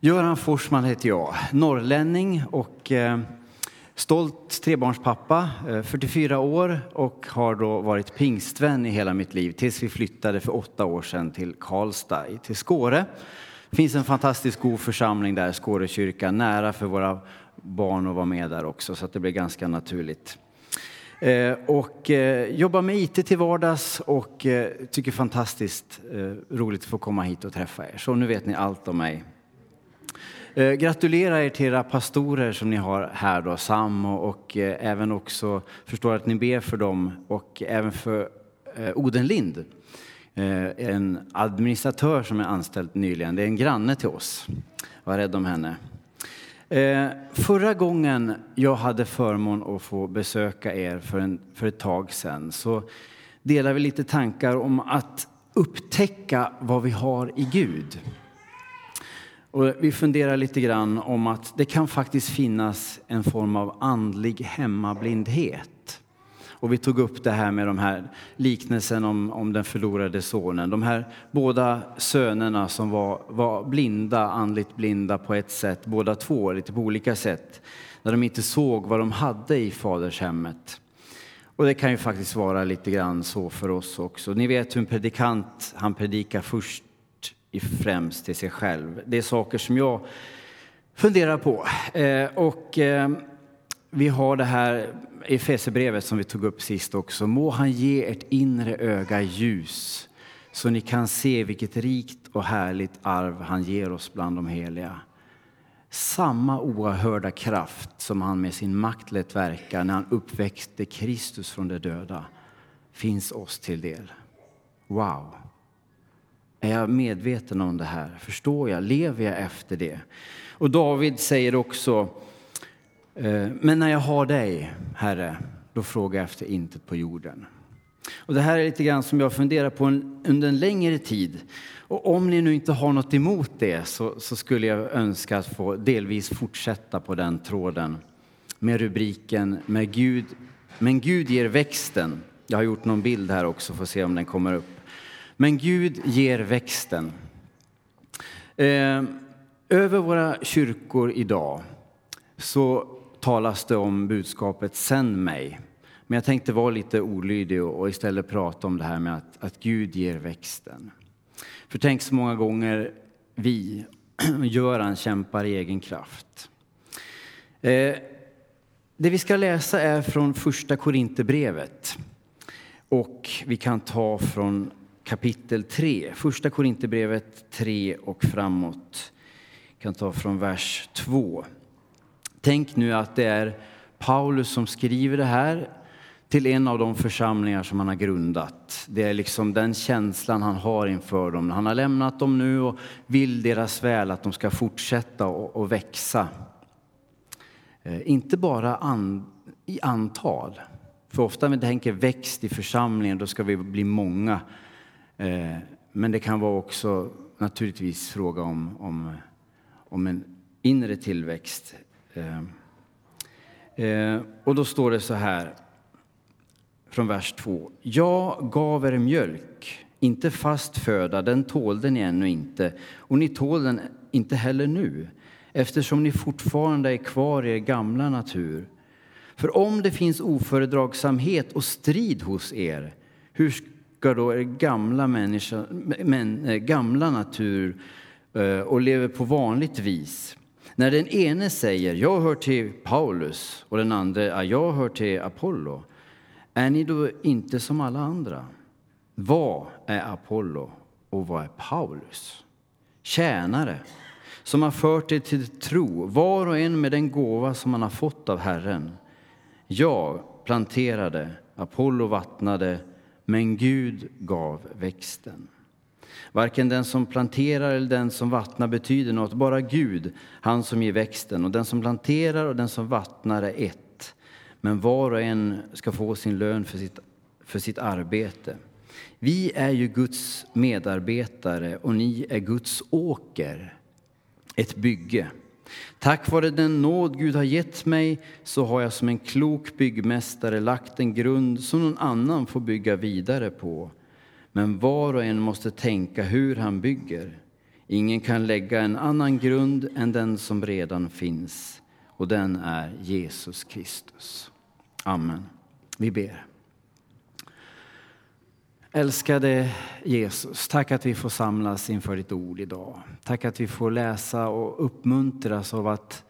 Göran Forsman heter jag, norrlänning och eh, stolt trebarnspappa, eh, 44 år och har då varit pingstvän i hela mitt liv tills vi flyttade för åtta år sedan till Karlstad, till Skåre. Det finns en fantastiskt god församling där, Skårekyrkan, nära för våra barn att vara med där också så att det blir ganska naturligt. Eh, och jobbar med IT till vardags och tycker fantastiskt roligt att få komma hit och träffa er. Så nu vet ni allt om mig. Eh, gratulerar er till era pastorer som ni har här då, Sam och, och eh, även också förstår att ni ber för dem och även för eh, Odenlind, eh, en administratör som är anställd nyligen. Det är en granne till oss. Var rädd om henne. Eh, förra gången jag hade förmån att få besöka er för, en, för ett tag sedan så delade vi lite tankar om att upptäcka vad vi har i Gud. Och vi funderar lite grann om att det kan faktiskt finnas en form av andlig hemmablindhet. Och vi tog upp det här med de här liknelsen om, om den förlorade sonen. De här båda sönerna som var, var blinda, andligt blinda på ett sätt, båda två, lite på olika sätt. När de inte såg vad de hade i fadershemmet. Och det kan ju faktiskt vara lite grann så för oss också. Ni vet hur en predikant, han predikar först främst till sig själv. Det är saker som jag funderar på. Eh, och eh, vi har det här Efesierbrevet som vi tog upp sist också. Må han ge ert inre öga ljus så ni kan se vilket rikt och härligt arv han ger oss bland de heliga. Samma oerhörda kraft som han med sin makt lät verka när han uppväxte Kristus från de döda finns oss till del. Wow! Är jag medveten om det här? Förstår jag? Lever jag efter det? Och David säger också, eh, men när jag har dig, Herre, då frågar jag efter intet på jorden. Och det här är lite grann som jag funderar på en, under en längre tid. Och om ni nu inte har något emot det så, så skulle jag önska att få delvis fortsätta på den tråden med rubriken med Gud, Men Gud ger växten. Jag har gjort någon bild här också, får se om den kommer upp. Men Gud ger växten. Eh, över våra kyrkor idag så talas det om budskapet Sänd mig. Men jag tänkte vara lite olydig och istället prata om det här med att, att Gud ger växten. För tänk så många gånger vi, Göran, kämpar i egen kraft. Eh, det vi ska läsa är från första Korinthierbrevet. Och vi kan ta från kapitel 3, första Korinthierbrevet 3 och framåt. Jag kan ta från vers 2. Tänk nu att det är Paulus som skriver det här till en av de församlingar som han har grundat. Det är liksom den känslan han har inför dem. Han har lämnat dem nu och vill deras väl, att de ska fortsätta och, och växa. Eh, inte bara an, i antal. För ofta när vi tänker växt i församlingen, då ska vi bli många. Eh, men det kan vara också naturligtvis fråga om, om, om en inre tillväxt. Eh, eh, och då står det så här från vers 2. Jag gav er mjölk, inte fast föda, den tålde ni ännu inte, och ni tål den inte heller nu, eftersom ni fortfarande är kvar i er gamla natur. För om det finns ofördragsamhet och strid hos er, hur ska då er gamla, människa, men, eh, gamla natur eh, och lever på vanligt vis. När den ene säger jag hör till Paulus och den andra jag hör till Apollo, är ni då inte som alla andra? Vad är Apollo och vad är Paulus? Tjänare som har fört er till tro, var och en med den gåva som man har fått av Herren. Jag planterade, Apollo vattnade, men Gud gav växten. Varken den som planterar eller den som vattnar betyder något, bara Gud, han som ger växten. Och den som planterar och den som vattnar är ett. Men var och en ska få sin lön för sitt, för sitt arbete. Vi är ju Guds medarbetare och ni är Guds åker, ett bygge. Tack vare den nåd Gud har gett mig så har jag som en klok byggmästare lagt en grund som någon annan får bygga vidare på. Men var och en måste tänka hur han bygger. Ingen kan lägga en annan grund än den som redan finns och den är Jesus Kristus. Amen. Vi ber. Älskade Jesus, tack att vi får samlas inför ditt ord idag. Tack att vi får läsa och uppmuntras av att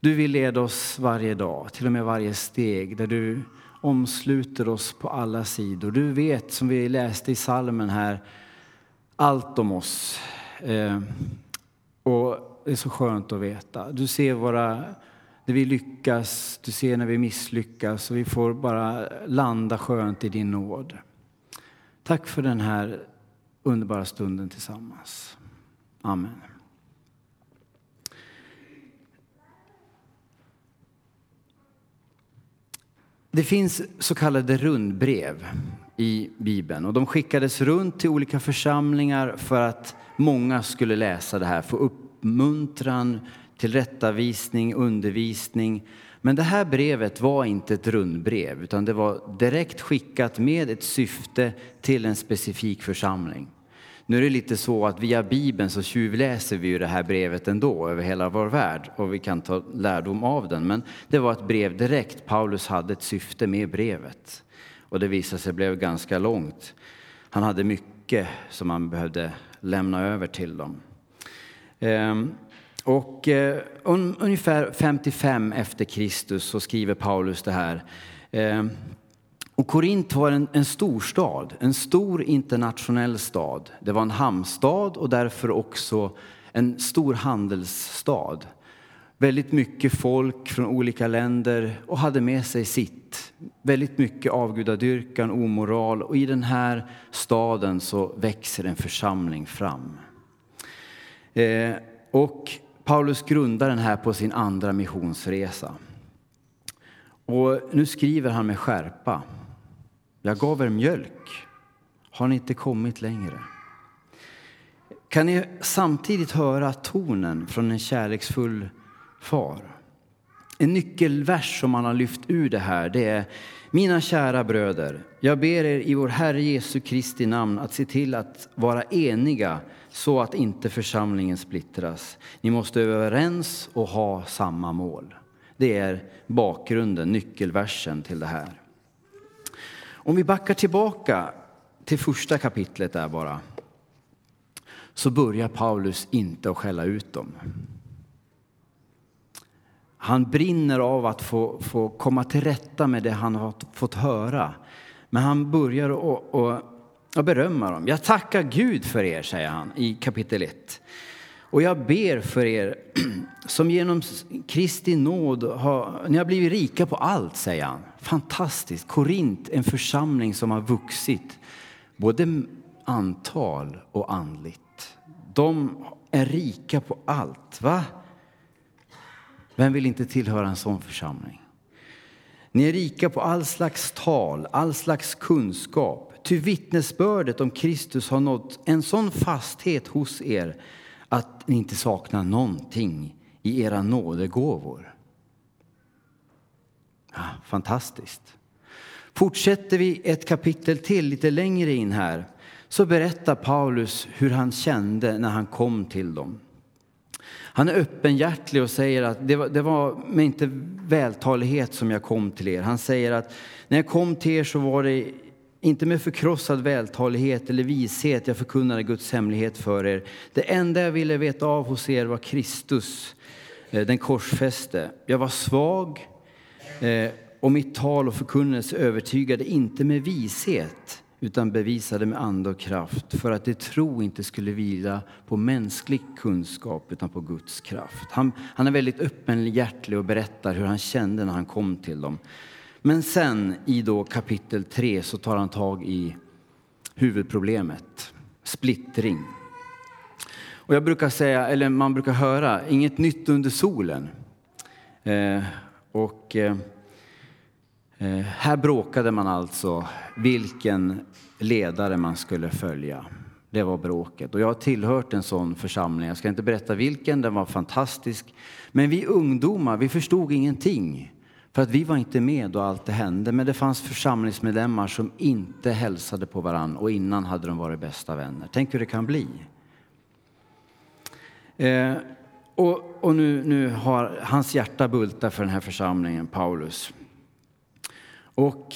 du vill leda oss varje dag, till och med varje steg, där du omsluter oss på alla sidor. Du vet, som vi läste i salmen här, allt om oss. Eh, och det är så skönt att veta. Du ser våra, när vi lyckas, du ser när vi misslyckas och vi får bara landa skönt i din nåd. Tack för den här underbara stunden tillsammans. Amen. Det finns så kallade rundbrev i Bibeln och de skickades runt till olika församlingar för att många skulle läsa det här, få uppmuntran, tillrättavisning, undervisning. Men det här brevet var inte ett rundbrev utan det var direkt skickat med ett syfte till en specifik församling. Nu är det lite så att via Bibeln så tjuvläser vi ju det här brevet ändå över hela vår värld och vi kan ta lärdom av den. Men det var ett brev direkt. Paulus hade ett syfte med brevet och det visade sig blev ganska långt. Han hade mycket som han behövde lämna över till dem. Ehm, och eh, ungefär 55 efter Kristus så skriver Paulus det här. Eh, och Korint var en, en stor stad, en stor internationell stad. Det var en hamnstad och därför också en stor handelsstad. Väldigt mycket folk från olika länder och hade med sig sitt. Väldigt mycket avgudadyrkan, omoral och i den här staden så växer en församling fram. Eh, och Paulus grundar den här på sin andra missionsresa. Och nu skriver han med skärpa. Jag gav er mjölk. Har ni inte kommit längre? Kan ni samtidigt höra tonen från en kärleksfull far? En nyckelvers som han har lyft ur det här det är Mina kära bröder, jag ber er i vår Herre Jesu Kristi namn att se till att vara eniga så att inte församlingen splittras. Ni måste vara överens och ha samma mål. Det är bakgrunden, nyckelversen till det här. Om vi backar tillbaka till första kapitlet där bara så börjar Paulus inte att skälla ut dem. Han brinner av att få, få komma till rätta med det han har fått höra. Men han börjar att berömma dem. Jag tackar Gud för er, säger han i kapitel 1. Och jag ber för er som genom Kristi nåd har, ni har blivit rika på allt, säger han. Fantastiskt. Korint, en församling som har vuxit både antal och andligt. De är rika på allt. Va? Vem vill inte tillhöra en sån församling? Ni är rika på all slags tal, all slags kunskap. Ty vittnesbördet om Kristus har nått en sån fasthet hos er att ni inte saknar någonting i era nådegåvor. Ja, fantastiskt. Fortsätter vi ett kapitel till lite längre in här så berättar Paulus hur han kände när han kom till dem. Han är öppenhjärtig och säger att det var, det var med inte vältalighet som jag kom till er. Han säger att när jag kom till er så var det inte med förkrossad vältalighet eller vishet jag förkunnade Guds hemlighet för er. Det enda jag ville veta av hos er var Kristus, eh, den korsfäste. Jag var svag eh, och mitt tal och förkunnelse övertygade inte med vishet utan bevisade med ande och kraft för att det tro inte skulle vila på mänsklig kunskap utan på Guds kraft. Han, han är väldigt öppenhjärtig och berättar hur han kände när han kom till dem. Men sen i då kapitel 3 så tar han tag i huvudproblemet, splittring. Och jag brukar säga, eller man brukar höra, inget nytt under solen. Eh, och eh, eh, här bråkade man alltså vilken ledare man skulle följa. Det var bråket. Och jag har tillhört en sån församling. Jag ska inte berätta vilken, den var fantastisk. Men vi ungdomar, vi förstod ingenting. För att vi var inte med då allt det hände, men det fanns församlingsmedlemmar som inte hälsade på varann och innan hade de varit bästa vänner. Tänk hur det kan bli. Eh, och, och nu, nu har hans hjärta bultat för den här församlingen, Paulus. Och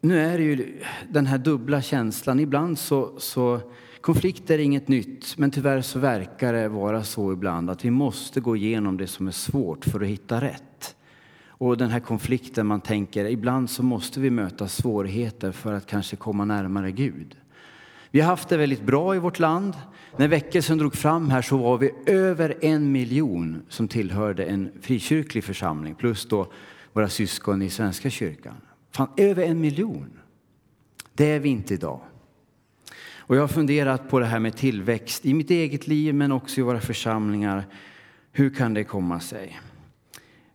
nu är det ju den här dubbla känslan. Ibland så, så konflikter är inget nytt, men tyvärr så verkar det vara så ibland att vi måste gå igenom det som är svårt för att hitta rätt. Och den här konflikten man tänker, ibland så måste vi möta svårigheter för att kanske komma närmare Gud. Vi har haft det väldigt bra i vårt land. När väckelsen drog fram här så var vi över en miljon som tillhörde en frikyrklig församling, plus då våra syskon i Svenska kyrkan. Fan, över en miljon! Det är vi inte idag. Och jag har funderat på det här med tillväxt i mitt eget liv men också i våra församlingar. Hur kan det komma sig?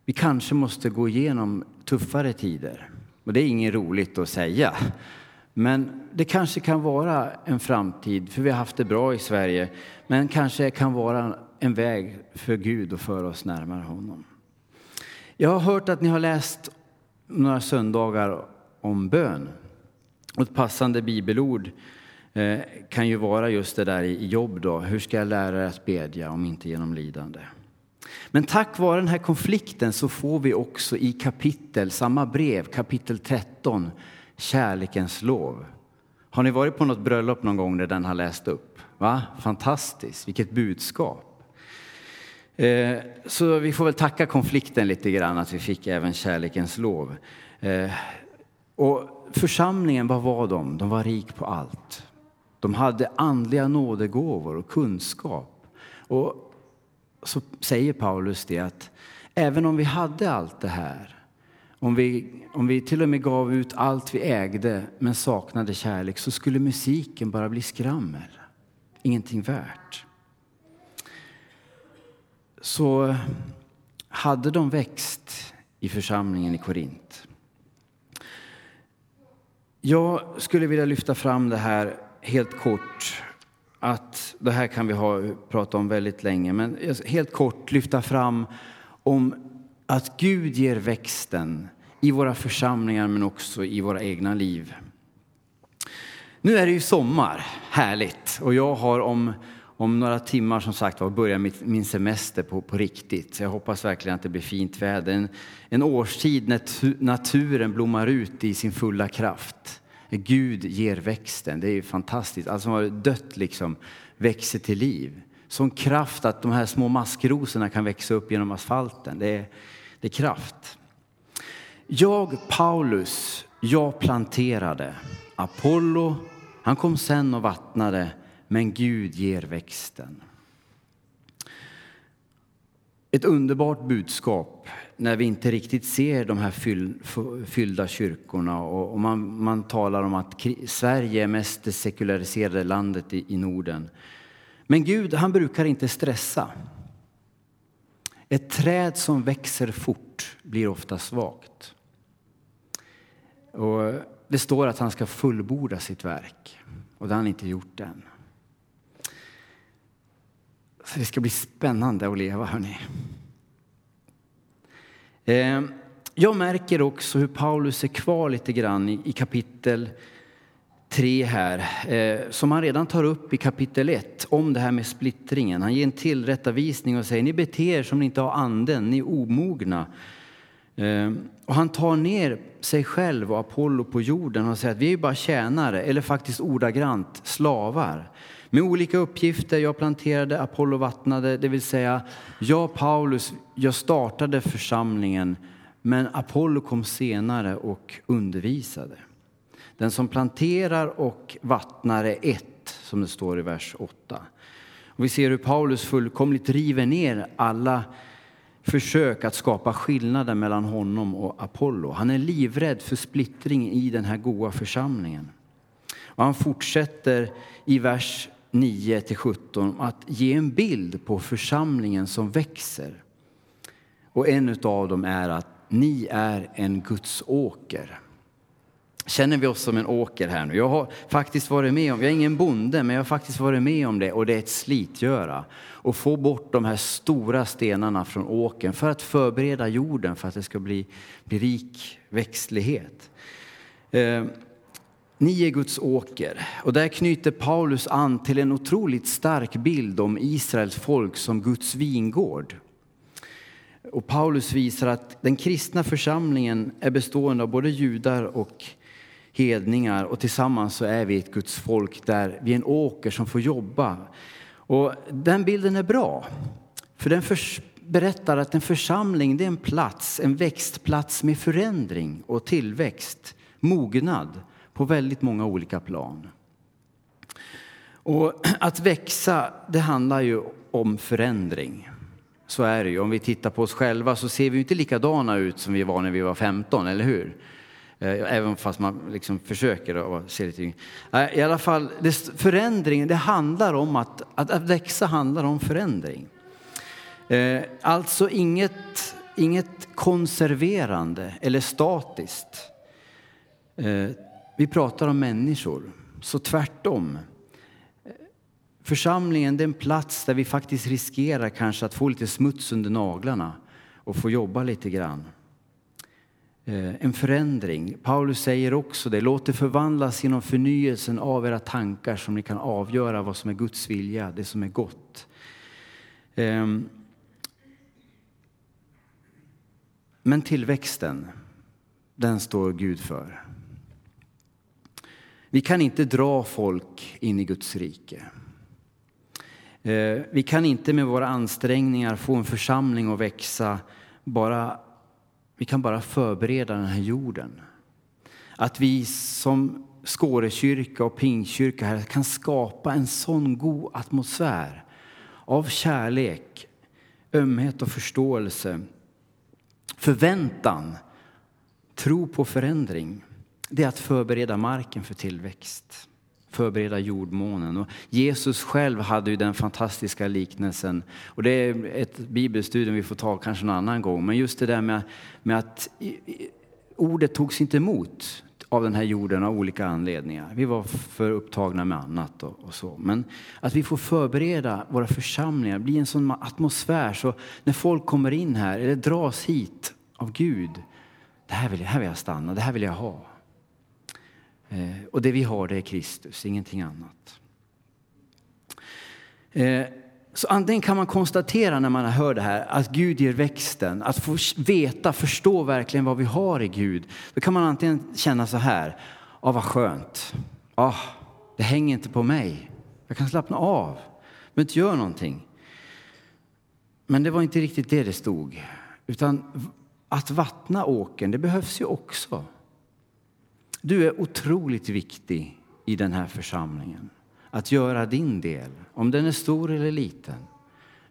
Vi kanske måste gå igenom tuffare tider. Och det är inget roligt att säga. Men det kanske kan vara en framtid, för vi har haft det bra i Sverige. Men kanske kan vara en väg för Gud att föra oss närmare honom. Jag har hört att ni har läst några söndagar om bön. Och ett passande bibelord eh, kan ju vara just det där i jobb då. Hur ska jag lära er att bedja om inte genom lidande? Men tack vare den här konflikten så får vi också i kapitel, samma brev, kapitel 13, kärlekens lov. Har ni varit på något bröllop någon gång där den har läst upp? Va? Fantastiskt, vilket budskap. Eh, så vi får väl tacka konflikten lite grann att vi fick även kärlekens lov. Eh, och församlingen, vad var de? De var rik på allt. De hade andliga nådegåvor och kunskap. Och så säger Paulus det att även om vi hade allt det här om vi, om vi till och med gav ut allt vi ägde men saknade kärlek så skulle musiken bara bli skrammel. Ingenting värt. Så hade de växt i församlingen i Korint. Jag skulle vilja lyfta fram det här helt kort. Att det här kan vi ha, prata om väldigt länge, men helt kort lyfta fram om att Gud ger växten i våra församlingar men också i våra egna liv. Nu är det ju sommar, härligt, och jag har om, om några timmar som sagt var börjat min semester på, på riktigt. Jag hoppas verkligen att det blir fint väder. En, en årstid när naturen blommar ut i sin fulla kraft. Gud ger växten, det är ju fantastiskt. Allt som har dött liksom växer till liv. Sån kraft att de här små maskrosorna kan växa upp genom asfalten. Det är, det är kraft. Jag, Paulus, jag planterade. Apollo, han kom sen och vattnade, men Gud ger växten. Ett underbart budskap när vi inte riktigt ser de här fyllda kyrkorna och man, man talar om att Sverige är mest det sekulariserade landet i, i Norden. Men Gud, han brukar inte stressa. Ett träd som växer fort blir ofta svagt. Och det står att han ska fullborda sitt verk och det har han inte gjort än. Så det ska bli spännande att leva, hörni. Ehm, jag märker också hur Paulus är kvar lite grann i kapitel 3 här, eh, som han redan tar upp i kapitel 1 om det här med splittringen. Han ger en tillrättavisning och säger ni beter er som ni inte har anden, ni är omogna. Ehm, och han tar ner sig själv och Apollo på jorden och säger att vi är bara tjänare, eller faktiskt ordagrant slavar. Med olika uppgifter, jag planterade, Apollo vattnade, det vill säga jag Paulus, jag startade församlingen men Apollo kom senare och undervisade. Den som planterar och vattnar är ett, som det står i vers 8. Och vi ser hur Paulus fullkomligt river ner alla försök att skapa skillnader mellan honom och Apollo. Han är livrädd för splittring i den här goa församlingen. Och han fortsätter i vers 9 17 att ge en bild på församlingen som växer. Och en av dem är att ni är en Guds åker. Känner vi oss som en åker här nu? Jag har faktiskt varit med om, jag är ingen bonde, men jag har faktiskt varit med om det och det är ett slitgöra. att få bort de här stora stenarna från åkern för att förbereda jorden för att det ska bli, bli rik växtlighet. Eh, ni är Guds åker. Och där knyter Paulus an till en otroligt stark bild om Israels folk som Guds vingård. Och Paulus visar att den kristna församlingen är bestående av både judar och hedningar och tillsammans så är vi ett Guds folk där vi är en åker som får jobba. Och den bilden är bra, för den berättar att en församling det är en plats, en växtplats med förändring och tillväxt, mognad på väldigt många olika plan. Och att växa, det handlar ju om förändring. Så är det ju. Om vi tittar på oss själva så ser vi inte likadana ut som vi var när vi var 15, eller hur? Eh, även fast man liksom försöker att se lite eh, I alla fall, förändringen, det handlar om att, att, att växa handlar om förändring. Eh, alltså inget, inget konserverande eller statiskt. Vi pratar om människor, så tvärtom. Församlingen är en plats där vi faktiskt riskerar kanske att få lite smuts under naglarna och få jobba lite grann. Eh, en förändring. Paulus säger också det, låt det förvandlas genom förnyelsen av era tankar som ni kan avgöra vad som är Guds vilja, det som är gott. Ehm, men tillväxten, den står Gud för. Vi kan inte dra folk in i Guds rike. Eh, vi kan inte med våra ansträngningar få en församling att växa. Bara, vi kan bara förbereda den här jorden. Att vi som Skårekyrka och Pingkyrka här kan skapa en sån god atmosfär av kärlek, ömhet och förståelse, förväntan, tro på förändring det är att förbereda marken för tillväxt, förbereda jordmånen. Och Jesus själv hade ju den fantastiska liknelsen, och det är ett bibelstudium vi får ta kanske en annan gång, men just det där med, med att ordet togs inte emot av den här jorden av olika anledningar. Vi var för upptagna med annat och, och, så. Men att vi får förbereda våra församlingar, bli en sån atmosfär så när folk kommer in här eller dras hit av Gud, det här vill jag, här vill jag stanna, det här vill jag ha. Eh, och det vi har det är Kristus, ingenting annat. Eh, så antingen kan man konstatera när man hör det här att Gud ger växten, att få veta, förstå verkligen vad vi har i Gud. Då kan man antingen känna så här, ah, vad skönt, ah, det hänger inte på mig, jag kan slappna av, men inte göra någonting. Men det var inte riktigt det det stod, utan att vattna åken, det behövs ju också. Du är otroligt viktig i den här församlingen. Att göra din del, om den är stor eller liten.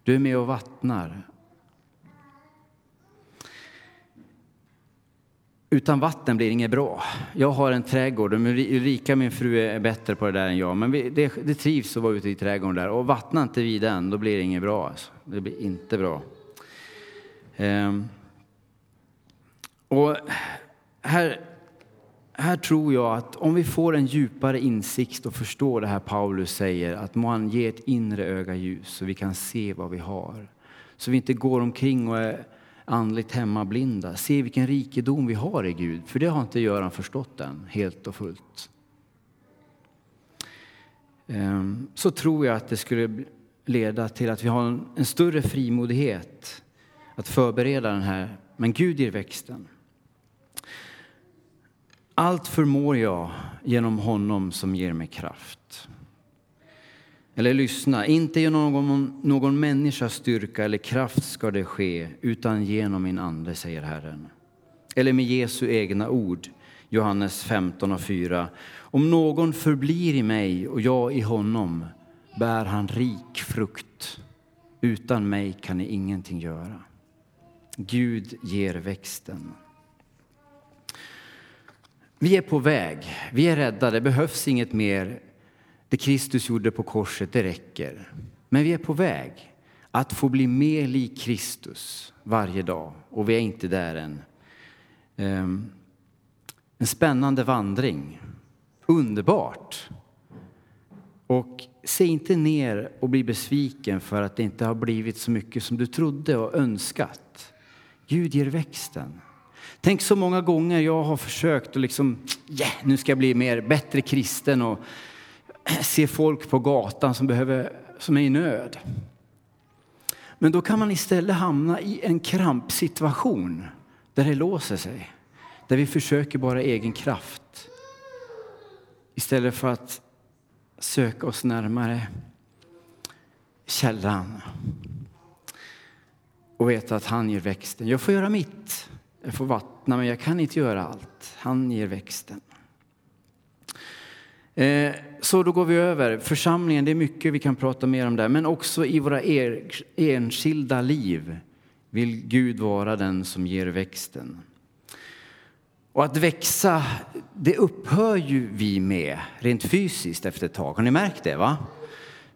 Du är med och vattnar. Utan vatten blir det inget bra. Jag har en trädgård. Ulrika, min fru, är bättre på det där än jag. Men det, det trivs att vara ute i trädgården där. Och vattnar inte vi den, då blir det inget bra. Alltså. Det blir inte bra. Ehm. Och här här tror jag att om vi får en djupare insikt och förstår det här Paulus säger, att må han ge ett inre öga ljus så vi kan se vad vi har. Så vi inte går omkring och är andligt hemmablinda. Se vilken rikedom vi har i Gud, för det har inte Göran förstått än, helt och fullt. Ehm, så tror jag att det skulle leda till att vi har en större frimodighet att förbereda den här, men Gud ger växten. Allt förmår jag genom honom som ger mig kraft. Eller lyssna, inte genom någon, någon människas styrka eller kraft ska det ske, utan genom min ande, säger Herren. Eller med Jesu egna ord, Johannes 15 och 4. Om någon förblir i mig och jag i honom bär han rik frukt. Utan mig kan ni ingenting göra. Gud ger växten. Vi är på väg, vi är rädda, det behövs inget mer. Det Kristus gjorde på korset, det räcker. Men vi är på väg att få bli mer lik Kristus varje dag och vi är inte där än. Ehm, en spännande vandring, underbart. Och se inte ner och bli besviken för att det inte har blivit så mycket som du trodde och önskat. Gud ger växten. Tänk så många gånger jag har försökt att liksom, yeah, nu ska jag bli mer, bättre kristen och se folk på gatan som, behöver, som är i nöd. Men då kan man istället hamna i en krampsituation där det låser sig. Där vi försöker bara egen kraft. Istället för att söka oss närmare källan. Och veta att han ger växten. Jag får göra mitt. Jag får vattna, men jag kan inte göra allt. Han ger växten. Eh, så då går vi över. Församlingen, det är mycket vi kan prata mer om där. Men också i våra enskilda liv vill Gud vara den som ger växten. Och att växa, det upphör ju vi med rent fysiskt efter ett tag. Har ni märkt det? va?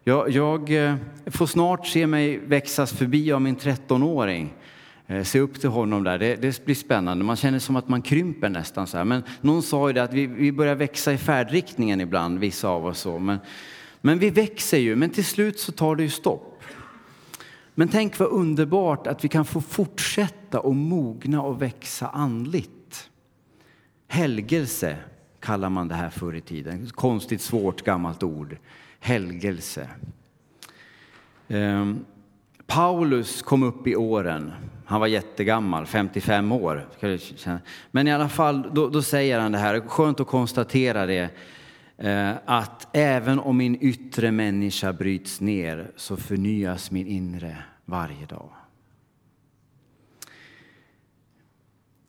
Jag, jag eh, får snart se mig växas förbi av min 13-åring. Eh, se upp till honom där, det, det, blir spännande. Man känner som att man krymper nästan så här. Men någon sa ju det att vi, vi börjar växa i färdriktningen ibland, vissa av oss. Så. Men, men vi växer ju, men till slut så tar det ju stopp. Men tänk vad underbart att vi kan få fortsätta och mogna och växa andligt. Helgelse kallar man det här förr i tiden. Konstigt svårt gammalt ord. Helgelse. Um, Paulus kom upp i åren. Han var jättegammal, 55 år. Men i alla fall, då, då säger han det här, skönt att konstatera det, eh, att även om min yttre människa bryts ner så förnyas min inre varje dag.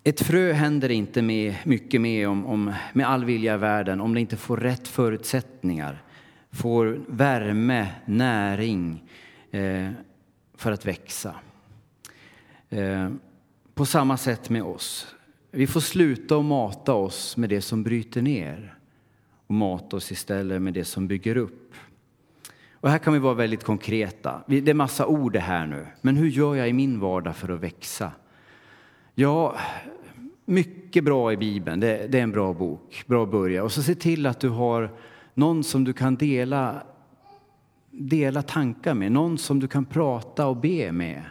Ett frö händer inte med, mycket med, om, om, med all vilja i världen om det inte får rätt förutsättningar, får värme, näring, eh, för att växa. Eh, på samma sätt med oss. Vi får sluta att mata oss med det som bryter ner och mata oss istället med det som bygger upp. Och här kan vi vara väldigt konkreta. Det är massa ord det här nu. Men hur gör jag i min vardag för att växa? Ja, mycket bra i Bibeln. Det, det är en bra bok. Bra börja. Och så se till att du har någon som du kan dela dela tankar med, någon som du kan prata och be med.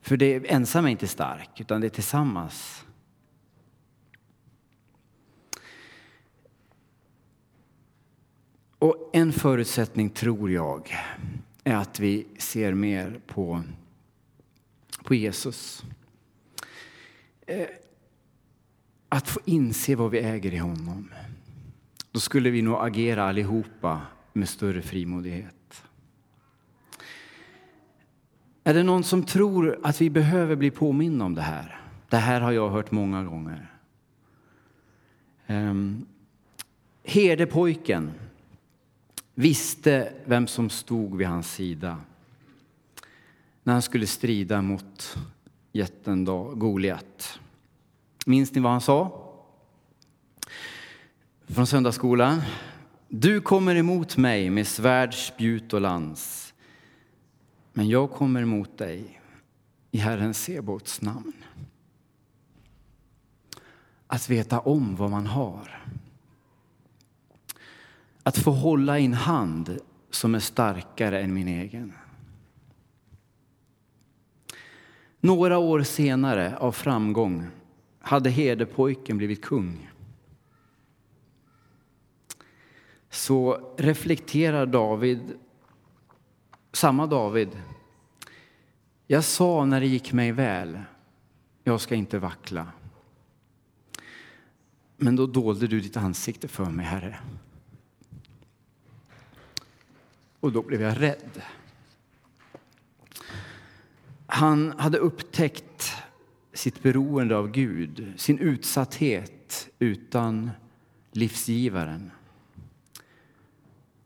För det ensam är inte stark, utan det är tillsammans. Och en förutsättning, tror jag, är att vi ser mer på, på Jesus. Eh, att få inse vad vi äger i honom. Då skulle vi nog agera allihopa med större frimodighet. Är det någon som tror att vi behöver bli påminna om det här? Det här har jag hört många gånger. Um, herdepojken visste vem som stod vid hans sida när han skulle strida mot jätten Goliat. Minns ni vad han sa? Från söndagsskolan. Du kommer emot mig med svärd, spjut och lans. Men jag kommer emot dig i Herren Sebots namn. Att veta om vad man har. Att få hålla i en hand som är starkare än min egen. Några år senare av framgång hade herdepojken blivit kung. Så reflekterar David, samma David. Jag sa när det gick mig väl, jag ska inte vackla. Men då dolde du ditt ansikte för mig, Herre. Och då blev jag rädd. Han hade upptäckt sitt beroende av Gud, sin utsatthet utan livsgivaren.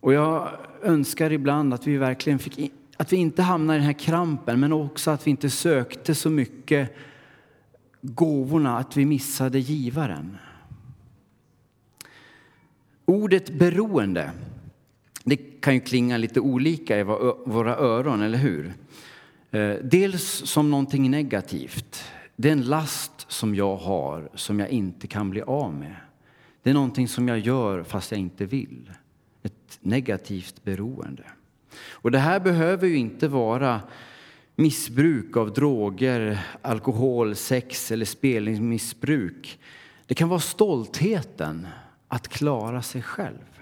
Och jag önskar ibland att vi verkligen fick, att vi inte hamnar i den här krampen, men också att vi inte sökte så mycket gåvorna att vi missade givaren. Ordet beroende, det kan ju klinga lite olika i våra öron, eller hur? Eh, dels som någonting negativt. Det är en last som jag har som jag inte kan bli av med. Det är någonting som jag gör fast jag inte vill ett negativt beroende. Och det här behöver ju inte vara missbruk av droger, alkohol, sex eller spelmissbruk. Det kan vara stoltheten att klara sig själv.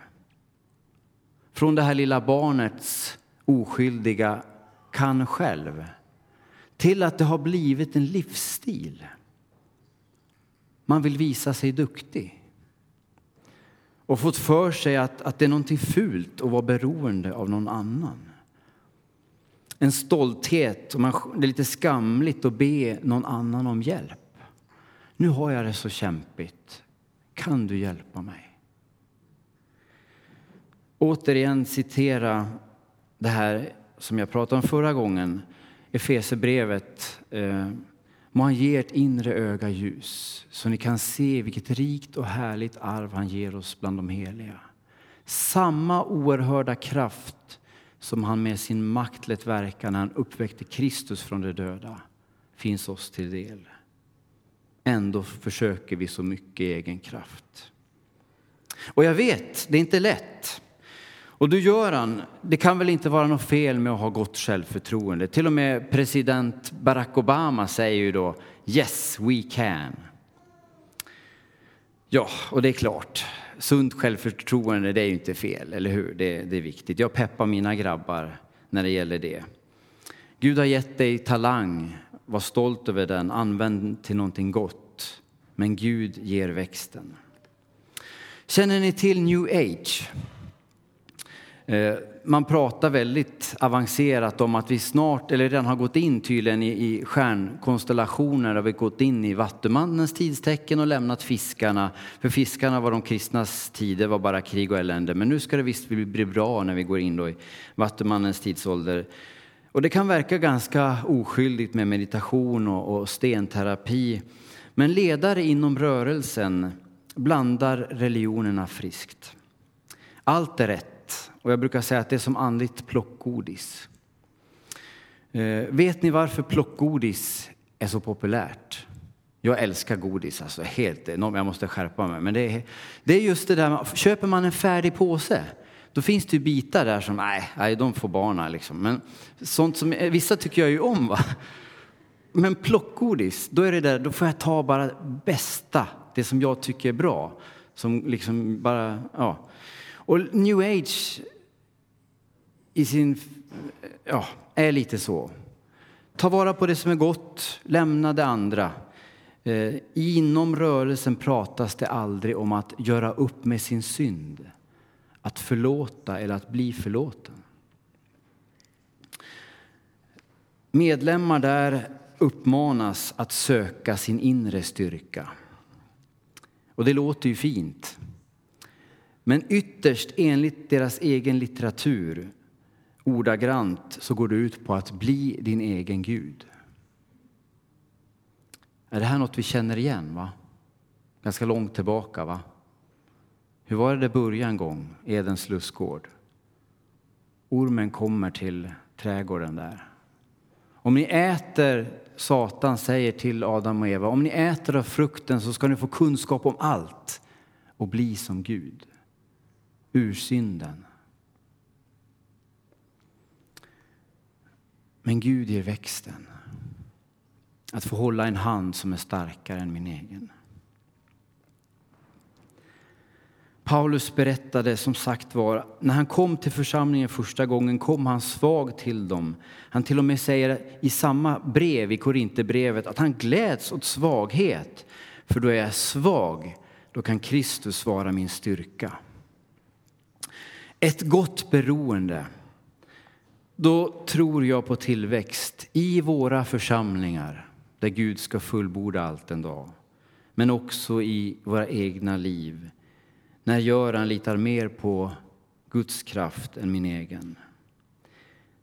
Från det här lilla barnets oskyldiga kan själv till att det har blivit en livsstil. Man vill visa sig duktig och fått för sig att, att det är någonting fult att vara beroende av någon annan. En stolthet, och man, det är lite skamligt att be någon annan om hjälp. Nu har jag det så kämpigt. Kan du hjälpa mig? Återigen citera det här som jag pratade om förra gången, Efesebrevet. Eh, Må han ge ert inre öga ljus så ni kan se vilket rikt och härligt arv han ger oss bland de heliga. Samma oerhörda kraft som han med sin makt lät verka när han uppväckte Kristus från de döda finns oss till del. Ändå försöker vi så mycket i egen kraft. Och jag vet, det är inte lätt. Och då gör han, det kan väl inte vara något fel med att ha gott självförtroende. Till och med president Barack Obama säger ju då Yes, we can. Ja, och det är klart. Sunt självförtroende, det är ju inte fel, eller hur? Det, det är viktigt. Jag peppar mina grabbar när det gäller det. Gud har gett dig talang, var stolt över den, använd till någonting gott. Men Gud ger växten. Känner ni till new age? Eh, man pratar väldigt avancerat om att vi snart, eller redan har gått in tydligen i, i stjärnkonstellationer, har vi gått in i Vattumannens tidstecken och lämnat fiskarna. För fiskarna var de kristnas tider, var bara krig och elände. Men nu ska det visst bli bra när vi går in då i Vattumannens tidsålder. Och det kan verka ganska oskyldigt med meditation och, och stenterapi. Men ledare inom rörelsen blandar religionerna friskt. Allt är rätt och jag brukar säga att det är som andligt plockgodis. Eh, vet ni varför plockgodis är så populärt? Jag älskar godis, alltså helt enormt. Jag måste skärpa mig. Men det är, det är just det där, köper man en färdig påse då finns det ju bitar där som, nej, nej de får barna liksom. Men sånt som, eh, vissa tycker jag ju om va. Men plockgodis, då är det där, då får jag ta bara bästa, det som jag tycker är bra. Som liksom bara, ja. Och new age i sin, ja, är lite så. Ta vara på det som är gott, lämna det andra. Eh, inom rörelsen pratas det aldrig om att göra upp med sin synd, att förlåta eller att bli förlåten. Medlemmar där uppmanas att söka sin inre styrka. Och det låter ju fint. Men ytterst, enligt deras egen litteratur, ordagrant, så går det ut på att bli din egen Gud. Är det här något vi känner igen? va? Ganska långt tillbaka. va? Hur var det det började en gång, Edens lustgård? Ormen kommer till trädgården där. Om ni äter, Satan säger till Adam och Eva, om ni äter av frukten så ska ni få kunskap om allt och bli som Gud ur synden. Men Gud ger växten. Att få hålla en hand som är starkare än min egen. Paulus berättade som sagt var, när han kom till församlingen första gången kom han svag till dem. Han till och med säger i samma brev, i Korinthierbrevet, att han gläds åt svaghet. För då är jag svag, då kan Kristus vara min styrka. Ett gott beroende. Då tror jag på tillväxt i våra församlingar där Gud ska fullborda allt en dag. Men också i våra egna liv. När Göran litar mer på Guds kraft än min egen.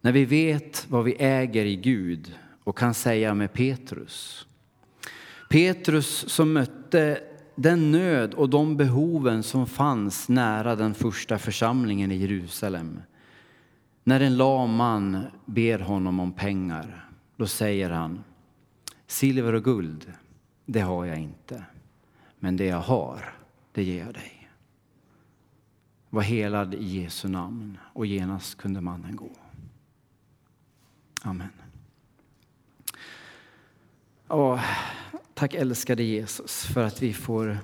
När vi vet vad vi äger i Gud och kan säga med Petrus. Petrus som mötte den nöd och de behoven som fanns nära den första församlingen i Jerusalem. När en lam man ber honom om pengar, då säger han Silver och guld, det har jag inte. Men det jag har, det ger jag dig. Var helad i Jesu namn och genast kunde mannen gå. Amen. Åh, tack älskade Jesus för att vi får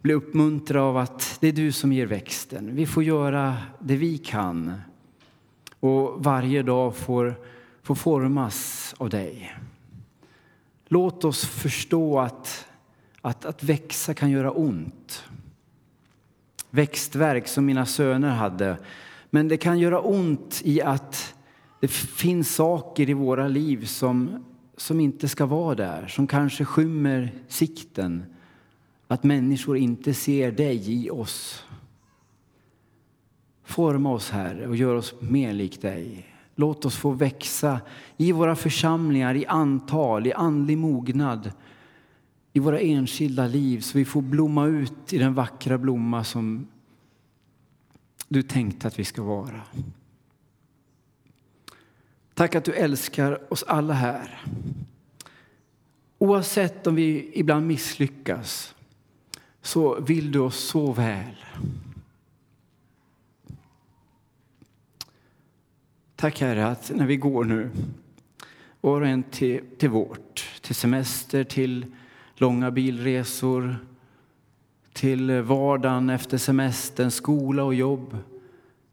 bli uppmuntrade av att det är du som ger växten. Vi får göra det vi kan och varje dag får, får formas av dig. Låt oss förstå att, att, att växa kan göra ont. Växtverk som mina söner hade. Men det kan göra ont i att det finns saker i våra liv som, som inte ska vara där, som kanske skymmer sikten. Att människor inte ser dig i oss. Forma oss, Herre, och gör oss mer lik dig. Låt oss få växa i våra församlingar, i antal, i andlig mognad, i våra enskilda liv så vi får blomma ut i den vackra blomma som du tänkte att vi ska vara. Tack att du älskar oss alla här. Oavsett om vi ibland misslyckas så vill du oss så väl. Tack Herre att när vi går nu, var och en till, till vårt, till semester, till långa bilresor, till vardagen efter semestern, skola och jobb.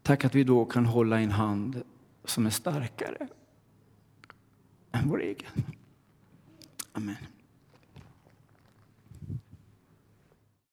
Tack att vi då kan hålla en hand som är starkare än vår egen. Amen.